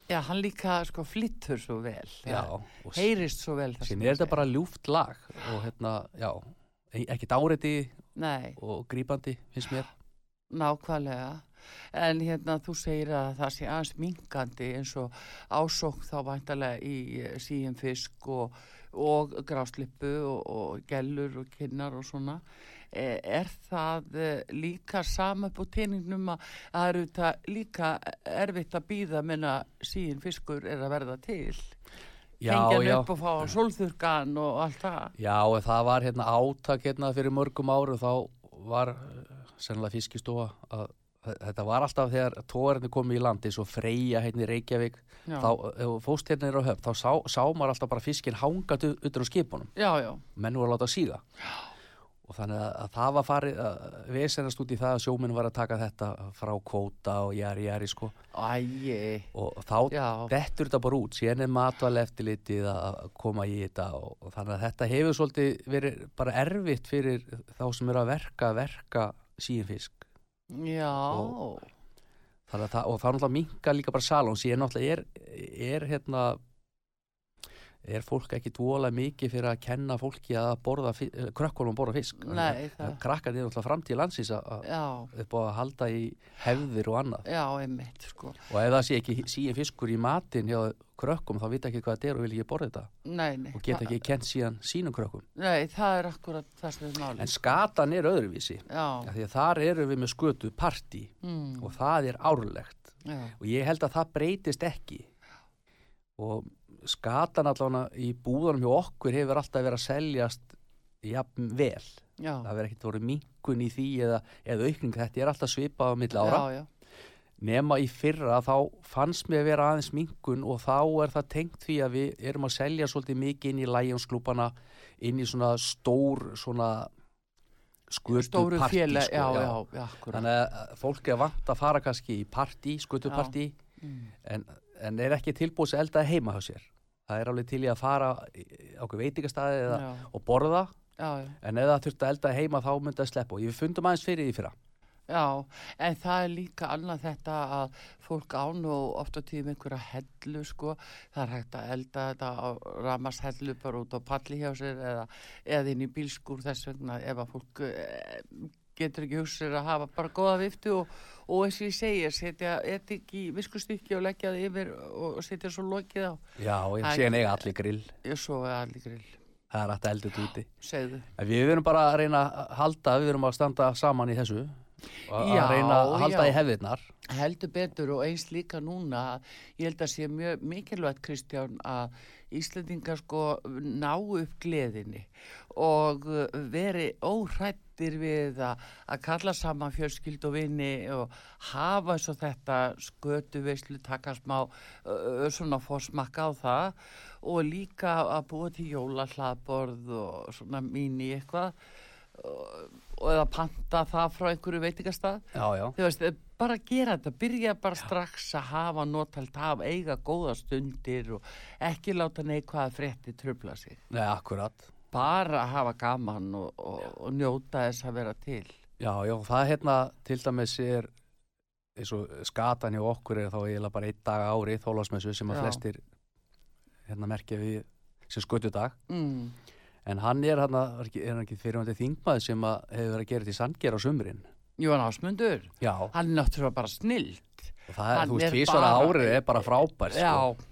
já, hann líka sko flyttur svo vel. Já, s- Heyrist svo vel. hann er þetta bara ljúft lag og hérna, já, e- ekkit áreiti Nei, og grípandi, finnst mér. nákvæmlega. En hérna þú segir að það sé aðeins minkandi eins og ásókn þá væntalega í eh, síum fisk og, og gráslippu og, og gellur og kinnar og svona. Eh, Er það eh, líka sama upp á teiningnum að það eru þetta líka erfitt að býða menna síin fiskur er að verða til? Já, Hengja já. hann upp og fá sólþurkan og allt það? Já, en það var hérna átak hérna fyrir mörgum árum þá var eh, sennilega fiskistofa að þetta var alltaf þegar tóðarinn komið í landi svo freyja hérna í Reykjavík Já, þá, ef þú fóst hérna er á höfn þá sá, sá maður alltaf bara fiskin hangað u- utan á skipunum, já, já. menn voru að láta síga. Og þannig að, að það var farið vesenast út í það að sjóminn var að taka þetta frá kvóta og jæri jæri sko. Æi, og þá dettur þetta bara út, síðan er matvæli eftirlitið að koma í þetta og, og þannig að þetta hefur svolítið verið bara erfitt fyrir þá sem eru að verka verka síðan fisk Já, Og- þannig að það, og það er náttúrulega minka líka bara salón síðan náttúrulega er, er hérna er fólk ekki dvolega mikið fyrir að kenna fólki að borða, eh, krökkunum að borða fisk? Nei, það- krakkar er náttúrulega framtíð landsins að, að upp á að halda í hefðir og annað. Já, einmitt, sko. og ef það sé ekki síðan fiskur í matin hjá krökkum þá vita ekki hvað þetta er og vil ekki borða þetta. Nei, nei. og geta ekki kent síðan sínum krökkum. Nei, það er akkurat það sem er en málið. skatan er öðruvísi. Af því að þar eru við með skötu partí. Mm, og það er árlegt. Já, og ég held að það breytist ekki. Og skatan allavega í búðunum hjá okkur hefur alltaf verið að seljast jafn vel. Já, það verður ekkert voru minkun í því eða, eða aukning, þetta er alltaf svipað á milli ára. já, já, nema í fyrra þá fannst mér að vera aðeins minkun og þá er það tengt því að við erum að selja svolítið mikið inn í lægjonsklúpana inn í svona stór svona skötu stóru partí sko, þannig að fólk er vant að fara kannski í partí, skötupartí. Mm, en, en er ekki tilbúið sem eldaði heima hjá sér. Það er alveg til í að fara á veitingastæði eða, og borða. Já, en ef það þurfti að elda heima þá myndi að sleppa. Og ég fundum aðeins fyrir því fyrra. Já, en það er líka annað þetta að fólk án og ofta tíðum einhverja hellu sko, það er hægt að elda þetta á ramashellu bara út á palli hjá sér eða, eða inn í bílskúr þess vegna ef að fólk eh, getur ekki hugsið að hafa bara góða viftu og, og eins og ég segi, setja etik í viskustykki og leggja það yfir og setja svo lokið á. já, ég sé eiga allir grill Ég svo er allir grill, það er að elda þetta úti [gasps] segðu. við verum bara að reyna að halda við verum að standa saman í þessu og Já, að reyna að halda já. í hefðirnar heldur betur og eins líka núna ég held að sé mjög mikilvægt Kristján að Íslendingar sko ná upp gleðinni og veri óhrættir við að, að kalla saman fjölskyld og vinni og hafa eins og þetta skötu veislu taka smá svona fórsmakka á það. Og líka að búa til jólahlaðborð og svona mín í eitthvað og, eða panta það frá einhverju veitingastað. Já, já, þú veist, bara gera þetta, byrja bara strax að hafa notalt, hafa eiga góða stundir og ekki láta neikvæða frétti trubla sig. Nei, akkurat Bara hafa gaman og, og, og njóta þess að vera til. Já, já, það hérna til dæmis er eins og skatan hjá okkur er þá eiginlega bara einn dag ári þólásmessu sem að Já. flestir hérna merkja við sem skötudag Mm. en hann er hann er ekki, er hann ekki fyrirvændi þingmaður sem að hefur verið að gera þetta í sandger á sumrin Jón Ásmundur, Já, hann er náttúrulega bara snill. og það er, hann þú veist, tvísvara bara- árið er bara frábært Já, sko.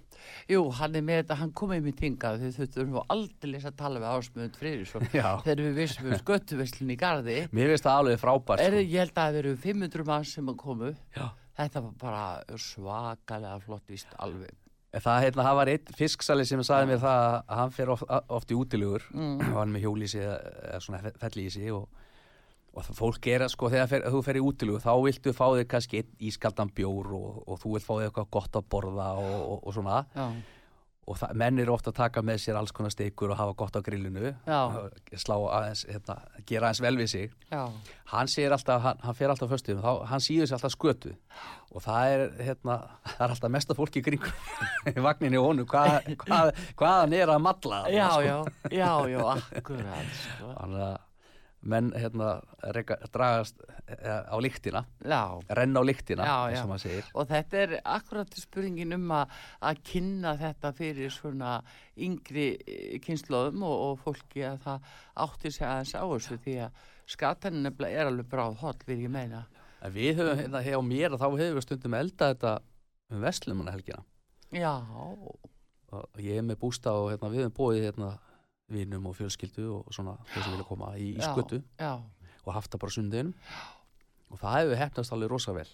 Jú, hann er með þetta, hann kom með mér tingað, þau þurfum aldrei að tala við Ásmund Friðriksson Já, þegar við vissum við sköttuveslun í gardi. mér finnst það alveg frábært sko. ég held að það veru 500 mann sem að komu Já, Þetta var bara svakalega flott víst alveg. Það, hérna, það var einn fisksali sem sagði mér það að hann fer oft, oft í útilegur Mm. og hann með hjólísi eða, eða svona fellísi og, og það fólk gera sko þegar fer, þú fer í útilegur þá viltu fá þig kannski ískaldan bjór og, og þú vilt fá þig eitthvað gott að borða og, og, og svona. Já, og það, menn eru ofta að taka með sér alls konar steikur og hafa gott á grillinu. Slá aðeins, hérna, gera aðeins vel við sig. Já, hann segir alltaf, hann, hann fer alltaf föstum þá, hann síður sér alltaf skötu. Og það er, hérna, [laughs] það er alltaf mesta fólki [laughs] í vagninni og honum hvað, hvað, hvað hann er að þarna, já, sko. já, já, já, akkurat, sko. Þannig að menn, hérna, reyka, dragast eh, á lyktina. Já, renna á lyktina, Já, og og þetta er akkurat spurningin um að, að kynna þetta fyrir svona yngri kynnslóðum og, og fólki að það átti sig aðeins á þessu því að nefnilega er alveg bráð holl, vil ég meina. en við höfum, hérna, hjá mér þá hefur við stundum eldað þetta um vestlumuna helgina Já, og ég er með bústa og hérna, við höfum búið hérna vinum og fjölskyldu og svona þeir sem vilja koma í, í Já. skötu. já, og haft það bara sundin og það hefur hefnast alveg rosa vel.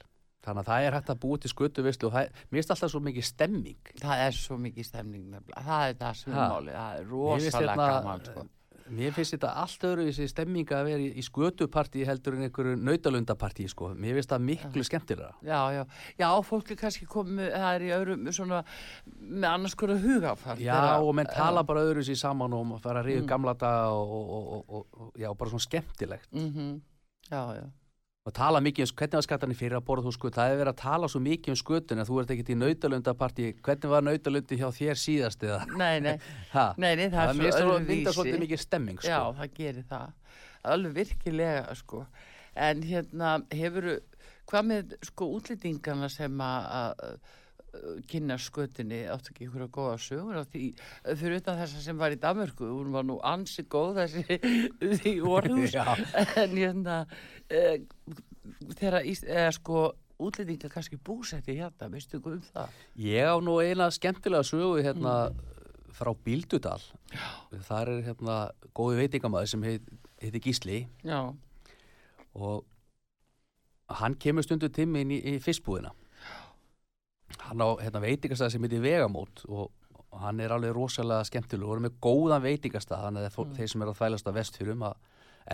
Þannig að það er hægt að búið til skötu veistlu og er, mér finnst alltaf svo mikið stemming. Það er svo mikið nefnilega, það er það sem málið, það er rosalega hérna- gaman, sko. Mér finnst þetta allt öðru þessi stemming að vera í, skötupartí heldur en einhverju nautalundapartí sko. mér finnst það miklu skemmtilega Já, já, já, fólk er kannski komið, það er í öðrum svona, með annars hverju hugafart. Já, og menn tala bara öðru sér saman og fara að reyðu gamla daga og, og, og, og, og já, bara svona skemmtilegt. Mm Já, já, og tala mikið um hvernig var skatan í fyrir að borða þú skut það hefur verið að tala svo mikið um skutun en þú ert ekkert í nautalundapartí hvernig var nautalundi hjá þér síðast eða nei, nei, [laughs] ha? nei, nei, það er mér svo það mynda svolítið mikið stemming sko. Já, það gerir það. Alveg virkilega, sko. En hérna, hefur, hvað með, sko, útlendingana sem að að, kynna skötunni, áttu ekki ykkur að góða sögur því, fyrir utan þessa sem var í Danmörku, hún var nú ansi góð þessi því orðhús, [laughs] Já. en hérna, e, þegar, eða sko, útlendingar kannski búsetti hérna, veistu ykkur um það? Ég á nú eina skemmtilega sögu hérna frá Bíldudal. Þar er hérna góði veitingamæður sem heit, heiti Gísli. Já, og hann kemur stundu tími inn í, í fyrstbúðina hann á hérna, veitingastað sem heitir Vegamót og, hann er alveg rosalega skemmtileg og er með góðan veitingastað þannig að mm. þeir sem er að þvælast að vestfyrum að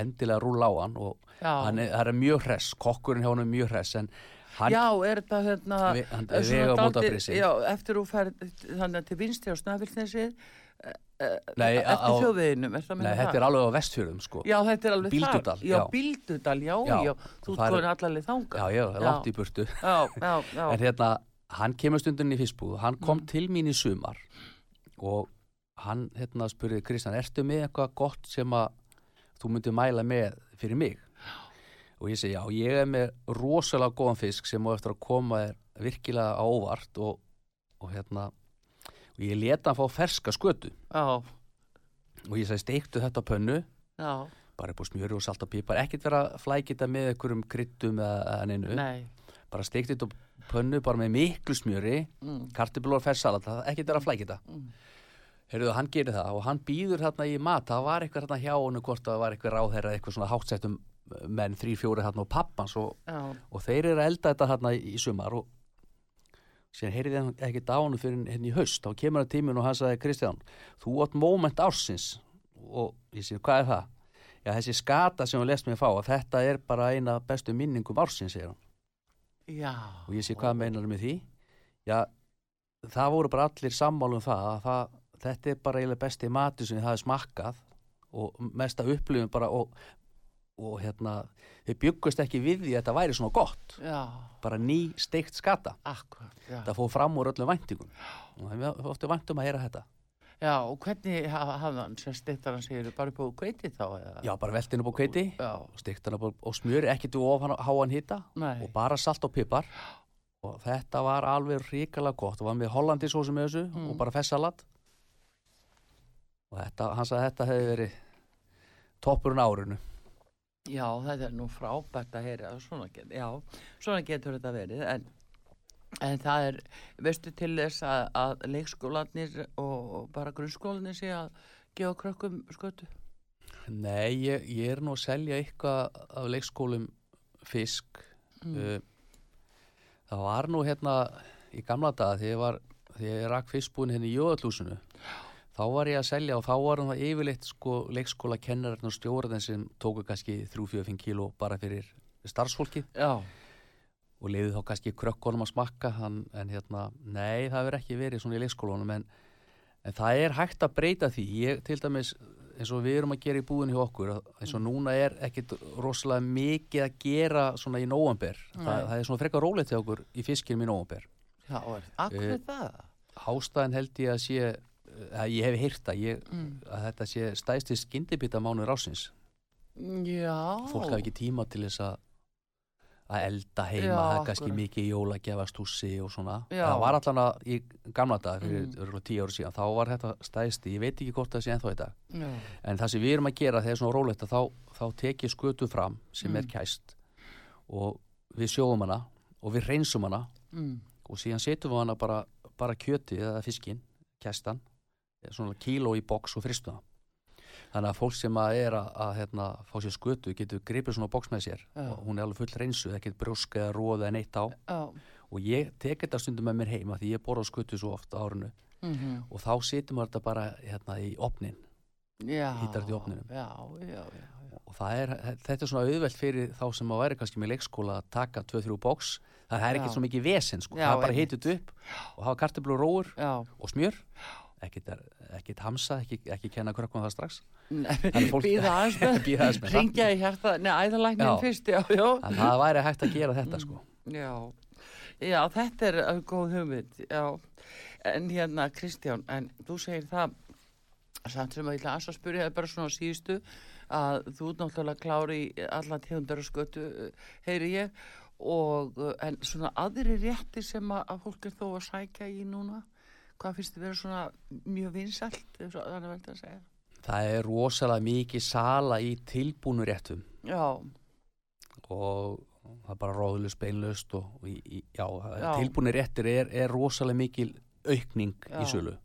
endilega rúla á hann og hann er, hann er mjög hress, kokkurinn hjá hann er mjög hress en hann, Já, er þetta hérna Ve- hann- svona Vegamótabrisi. dálítið- Já, eftir þú færð þannig að til vinstri á Snæfellsnesi Nei, á- eftir á- þjóðveginum nei, þetta er alveg á vestfyrum sko. Já, þetta er alveg Bíldudal, þar Já. Bíldudal, já, Já, já, þú skoður allaveg þanga Já, já, langt í burtu. Já, já, já. [laughs] En hérna, hann kemur stundin í fyrstbúð hann kom Mm. til mín í sumar og hann hérna spurði Kristján, ertu með eitthvað gott sem að þú myndir mæla með fyrir mig? Og ég segi, já, ég er með rosalega góðan fisk sem á eftir að koma er virkilega á óvart og, og hérna og ég leta hann fá ferska skötu. Já, og ég segi, steiktu þetta pönnu. Já, bara upp á smjöru og salt og pípar ekkert vera þetta með einhverjum kryttum eða, neinu. Nei. Bara steikti þetta pönnu bara með miklu smjöri mm. kartiblur og fersalat, það er ekkert verið að flækja þetta Mm. Heyrðu, hann gerir það og hann býður hérna í mat, það var eitthvað hérna hjá honum hvort það var eitthvað ráðherra, eitthvað svona hátsettum menn, þrý, fjóri hérna og pappans og, og þeir eru að elda þetta hérna í, sumar og síðan heyrði hann ekkert á honum fyrir hérna í haust, þá kemur hann tíminn og hann sagði Kristján, þú átt moment ársins og ég sé, hvað er það? Já, þessi skata sem hún lest mér fá, að þetta er bara eina bestu minningum ársins, segir hann já. Og ég sé hvað meinar með því. Já, það voru bara allir sammálu um það að það, þetta er bara eiginlega besti matur sem ég hafi smakkað og mesta upplifum bara og, og hérna þau byggust ekki við því að þetta væri svona gott. Já, bara ný steikt skata. Akkurat, það fóð fram úr öllum væntingum. Og það er ofta væntum að heyra þetta Já, og hvernig hafði hann sem stittar hann segir bara á kveiti þá eða? já, bara veltinu upp á kveiti Já, steikt hann upp á- og smjöri, ekkert of hann- háan nei. og bara salt og pipar. Og þetta var alveg ríkala gott. Og var með hollandisósu með þessu Mm. og bara fessalat. Og þetta, hann sagði að þetta hefði verið toppurinn árinu. Já, þetta er nú frábært að heyra svona get, já, svona getur þetta verið en, en það er veistu til þess að, að leikskólanir og, bara grunnskólanir sé að gefa krökkum skötu? Nei, ég, ég er nú að selja eitthvað af leikskólum fisk. Mm. uh, það var nú hérna í gamla daga þegar ég var þegar ég rak fiskbúin henni í jóðallúsinu þá var ég að selja og þá var það yfirleitt sko leikskóla kennarinn og stjórðin sem tóku kannski 3-4-5 kíló bara fyrir starfsfólki. Já, og leiði þá kannski krökkunum að smakka hann, en hérna, nei, það verður ekki verið svona í leikskólanum en, en það er hægt að breyta því ég til dæmis, eins og við erum að gera í búin hjá okkur, eins og núna er ekkit rosalega mikið að gera svona í nóvamber, það, það er svona frekar rólegt hjá okkur í fiskinum í nóvamber já, er, akkur Eh, er það? ástæðan held ég að sé að ég hef ég, Mm. að þetta sé stæsti skyndibita mánu rásins Já. fólk hafi ekki tíma til þess að að elda heima, það er kannski mikið jólagefastúsi og svona Já. það var allan að í gamla dag fyrir Mm. tíu ári síðan, þá var þetta stæsti ég veit ekki hvort það sé ennþá þetta Já. en það sem við erum að gera þegar svona rólegt þá, þá tek ég skötu fram sem er Mm. kæst og við sjóum hana og við reynsum hana Mm. og síðan setjum við hana bara, bara kjöti eða fiskin, kæstan svona kíló í boks og fristu það þannig að fólk sem að er að, að hérna, fá sér skötu getur gripið svona boks með sér. Já. og hún er alveg full reynsu, ekkert brjósk eða róð eða neitt á. Já. og ég tek þetta stundum með mér heima því ég borða skötu svo oft á árinu. Mm og þá setjum við þetta bara hérna, í opnin Já. Hítar þetta í já. og það er, þetta er svona auðvelt fyrir þá sem að væri kannski með leikskóla að taka 2-3 boks, það er ekkert svo mikið vesen sko, það bara hitið upp og hafa kartöflu og róur og smjör. Er- ekkert hamsa, ekki, ekki kenna krökkum það strax Býða með. [laughs] Ringja í hjarta, neða, æðalæknin fyrst, já, já. það væri hægt að gera þetta sko Já, já, þetta er uh, góð hugmynd. En hérna, Kristján, en þú segir það, samt sem að ég ætla að spyrja það bara svona síðustu, að þú náttúrulega klári í alla tegundar og skötu, uh, heyri ég, og uh, en svona aðri rétti sem að fólk er þó að sækja í núna, hvað finnst þið vera svona mjög og þannig verður að segja? það er rosalega mikið sala í tilbúnu réttum Já, og það er bara róðlust, beinlust og, og í, í, já, Já. tilbúnu réttir er, er rosalega mikil aukning Já. í sölu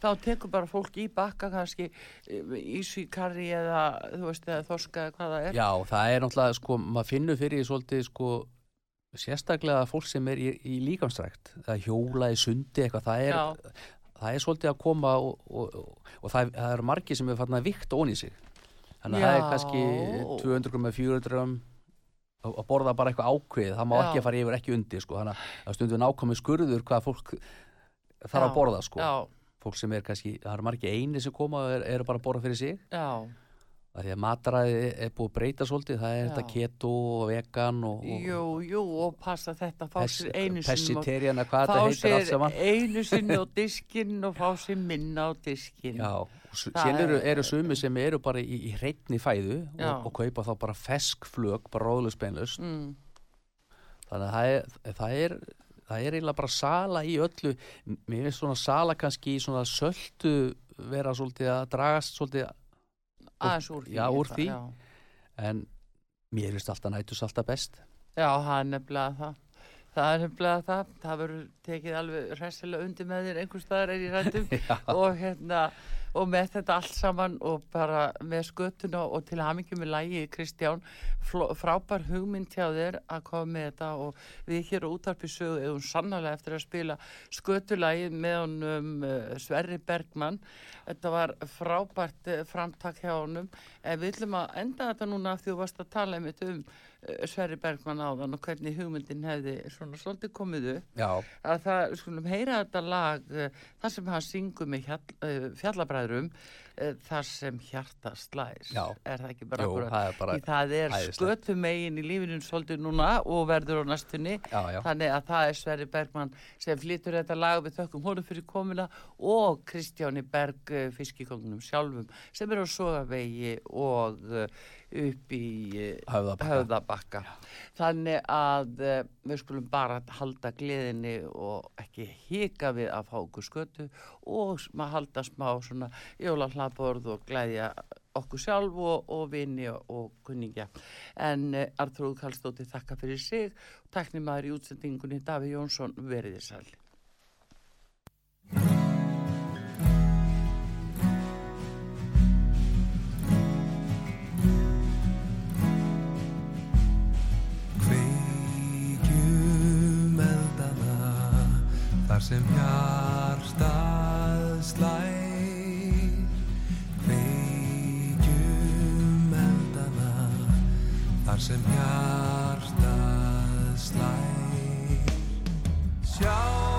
þá tekur bara fólk í bakka kannski ísví karri eða þú veist eða þorska eða hvað það er Já, það er náttúrulega, sko, maður finnur fyrir svolítið, sko, sérstaklega fólk sem er í, í líkamstrækt, það hjóla í sundi eitthvað, það er, Já. það er svolítið að koma og, og, og, og það, það eru margir sem er fann að vikta onni í sig. Þannig að það er Já. kannski 200 grömm eða 400 grömm að borða bara eitthvað ákveð, það má Já. ekki að fara yfir ekki undir, sko, þannig að það stundum nákvæmið skurður hvað fólk þarf Já. að borða, sko. Já, Fólk sem er kannski, það eru margir eini sem koma og er, eru bara að borða fyrir sig. já, Það því að mataræði er búið að breyta svolítið, það er Já. þetta keto og vegan og, og jú, jú og passa þetta, fá pes, sér einu sinni á- pescetarian, hvað fá þetta heitir allt sér saman. einu sinni á diskinn og fá sér minna á diskinn Já, og s- Það síðan eru, er- eru sumi sem eru bara í, í hreitni fæðu og, og kaupa þá bara fesk flög, bara róðlust beinlust. mm, Þannig að það er, það er, það er eiginlega bara sala í öllu. Mér finnst svona sala kannski í svona söldu vera svolítið að dragast svolítið, aðeins úr því Já, úr því. en mér finnst alltaf nætus alltaf best. Já, það er nefnilega það. Það er nefnilega það. Það verður tekið alveg hressilega undir með þér einhvers staðar er í rættum [laughs] og hérna og með þetta allt saman og bara með skötuna og til hamingjum með lægi Kristján, frábær hugmynd hjá þér að koma með þetta og við hér á útarpi sögu erum sannlega eftir að spila skötulægi með honum uh, Sverri Bergmann. Þetta var frábært uh, framtak hjá honum við ætlum að enda þetta núna því þú varst að tala um uh, Sverri Bergmann áðan og hvernig hugmyndin hefði svona svolítið komið upp. Já, að það skulum heyra þetta lag uh, þar sem hann syngur með hjall, uh, fjallabræðrum þar sem hjarta slæs Já. er það ekki bara jú, það er bara, það er skötu megin í lífinu svolítið núna og verður á næstunni. Já, já. þannig að það er Sverri Bergmann sem flytur þetta lag. Við þökkum honum fyrir komuna og Kristjáni Berg uh, fiskikongunum sjálfum sem er á Sogavegi og uh, upp í uh, Höfðabakka. Þannig að uh, við skulum bara halda gleðinni og ekki hika við að fá okkur skötu og maður halda smá svona jólahlaðborð og glæðja okkur sjálf og, og vini og, og kunningja. En uh, Arþróð Kallstóttir þakka fyrir sig og takni maður í útsendingunni Daví Jónsson veriði sæl. Sem hjarta hjartað slær. Kveikjum eldana Þar sem hjartað slær. Sjá